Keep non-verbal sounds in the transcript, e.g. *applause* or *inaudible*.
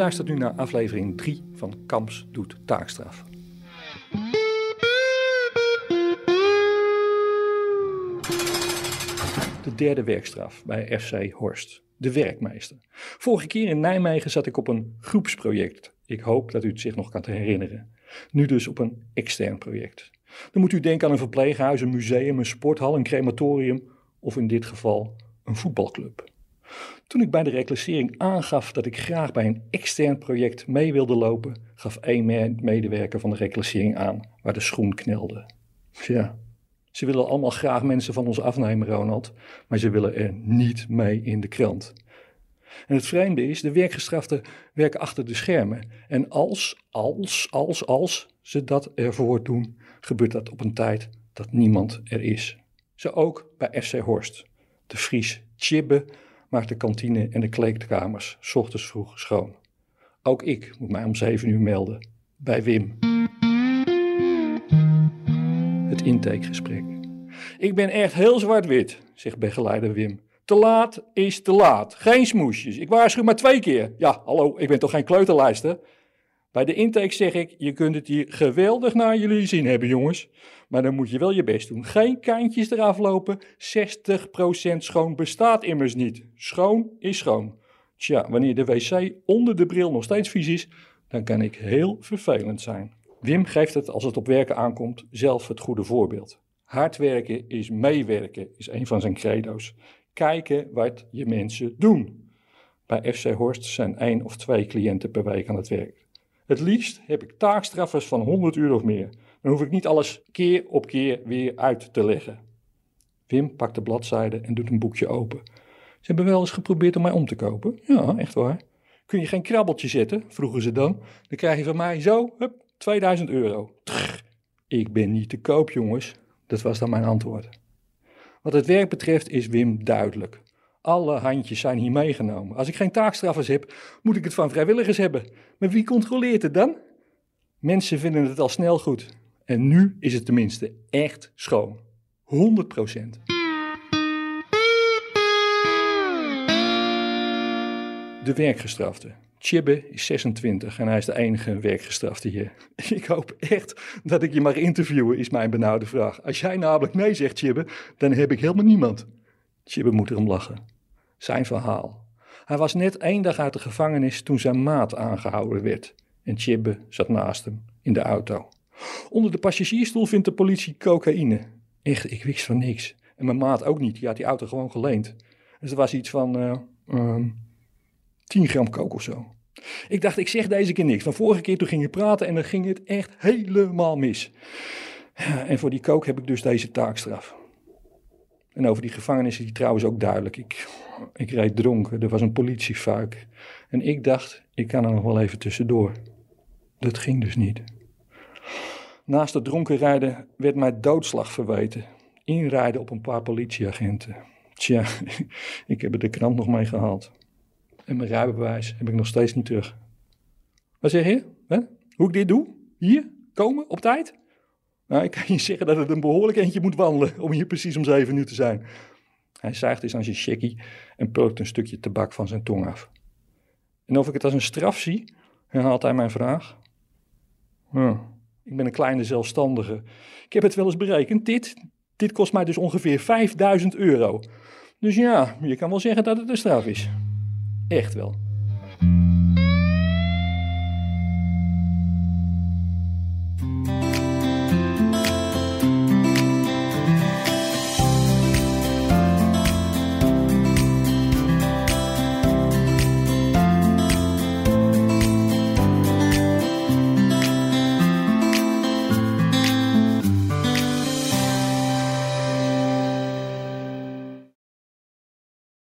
luistert nu naar aflevering 3 van Kamps doet taakstraf. De derde werkstraf bij FC Horst. De werkmeester. Vorige keer in Nijmegen zat ik op een groepsproject. Ik hoop dat u het zich nog kan herinneren. Nu dus op een extern project. Dan moet u denken aan een verpleeghuis, een museum, een sporthal, een crematorium of in dit geval een voetbalclub. Toen ik bij de reclassering aangaf dat ik graag bij een extern project mee wilde lopen, gaf één medewerker van de reclassering aan waar de schoen knelde. Ja, ze willen allemaal graag mensen van ons afnemen, Ronald, maar ze willen er niet mee in de krant. En het vreemde is, de werkgestraften werken achter de schermen. En als, als, als, als ze dat ervoor doen, gebeurt dat op een tijd dat niemand er is. Zo ook bij FC Horst. De Fries Chibbe maakt de kantine en de kleedkamers s ochtends vroeg schoon. Ook ik moet mij om zeven uur melden bij Wim. Het intakegesprek. Ik ben echt heel zwart-wit, zegt begeleider Wim. Te laat is te laat. Geen smoesjes. Ik waarschuw maar twee keer. Ja, hallo, ik ben toch geen kleuterlijster? Bij de intake zeg ik, je kunt het hier geweldig naar jullie zin hebben, jongens. Maar dan moet je wel je best doen. Geen kantjes eraf lopen. 60% schoon bestaat immers niet. Schoon is schoon. Tja, wanneer de wc onder de bril nog steeds vies is, dan kan ik heel vervelend zijn. Wim geeft het, als het op werken aankomt, zelf het goede voorbeeld. Hard werken is meewerken, is een van zijn credo's. Kijken wat je mensen doen. Bij FC Horst zijn één of twee cliënten per week aan het werk. Het liefst heb ik taakstraffers van 100 uur of meer. Dan hoef ik niet alles keer op keer weer uit te leggen. Wim pakt de bladzijde en doet een boekje open. Ze hebben wel eens geprobeerd om mij om te kopen. Ja, echt waar. Kun je geen krabbeltje zetten, vroegen ze dan. Dan krijg je van mij zo, hup, 2000 euro. ik ben niet te koop, jongens. Dat was dan mijn antwoord. Wat het werk betreft is Wim duidelijk. Alle handjes zijn hier meegenomen. Als ik geen taakstraffers heb, moet ik het van vrijwilligers hebben. Maar wie controleert het dan? Mensen vinden het al snel goed. En nu is het tenminste echt schoon. 100 procent. De werkgestrafte. Chibbe is 26 en hij is de enige werkgestrafte hier. *laughs* Ik hoop echt dat ik je mag interviewen, is mijn benauwde vraag. Als jij namelijk nee zegt, Chibbe, dan heb ik helemaal niemand. Chibbe moet erom lachen. Zijn verhaal. Hij was net één dag uit de gevangenis toen zijn maat aangehouden werd. En Chibbe zat naast hem in de auto. Onder de passagiersstoel vindt de politie cocaïne. Echt, ik wist van niks. En mijn maat ook niet. Die had die auto gewoon geleend. Dus er was iets van uh, uh, 10 gram kook of zo. Ik dacht, ik zeg deze keer niks. Van vorige keer toen ging je praten en dan ging het echt helemaal mis. En voor die kook heb ik dus deze taakstraf. En over die gevangenis is die trouwens ook duidelijk. Ik, ik reed dronken, er was een politiefuik. En ik dacht, ik kan er nog wel even tussendoor. Dat ging dus niet. Naast het dronken rijden werd mij doodslag verweten. Inrijden op een paar politieagenten. Tja, *laughs* ik heb er de krant nog mee gehaald. En mijn rijbewijs heb ik nog steeds niet terug. Wat zeg je? Hoe ik dit doe? Hier? Komen? Op tijd? Nou, ik kan je zeggen dat het een behoorlijk eentje moet wandelen om hier precies om zeven uur te zijn. Hij zuigt eens aan zijn checkie en plukt een stukje tabak van zijn tong af. En of ik het als een straf zie, herhaalt hij mijn vraag. Hm, ik ben een kleine zelfstandige. Ik heb het wel eens berekend. Dit, dit kost mij dus ongeveer 5000 euro. Dus ja, je kan wel zeggen dat het een straf is. Echt wel.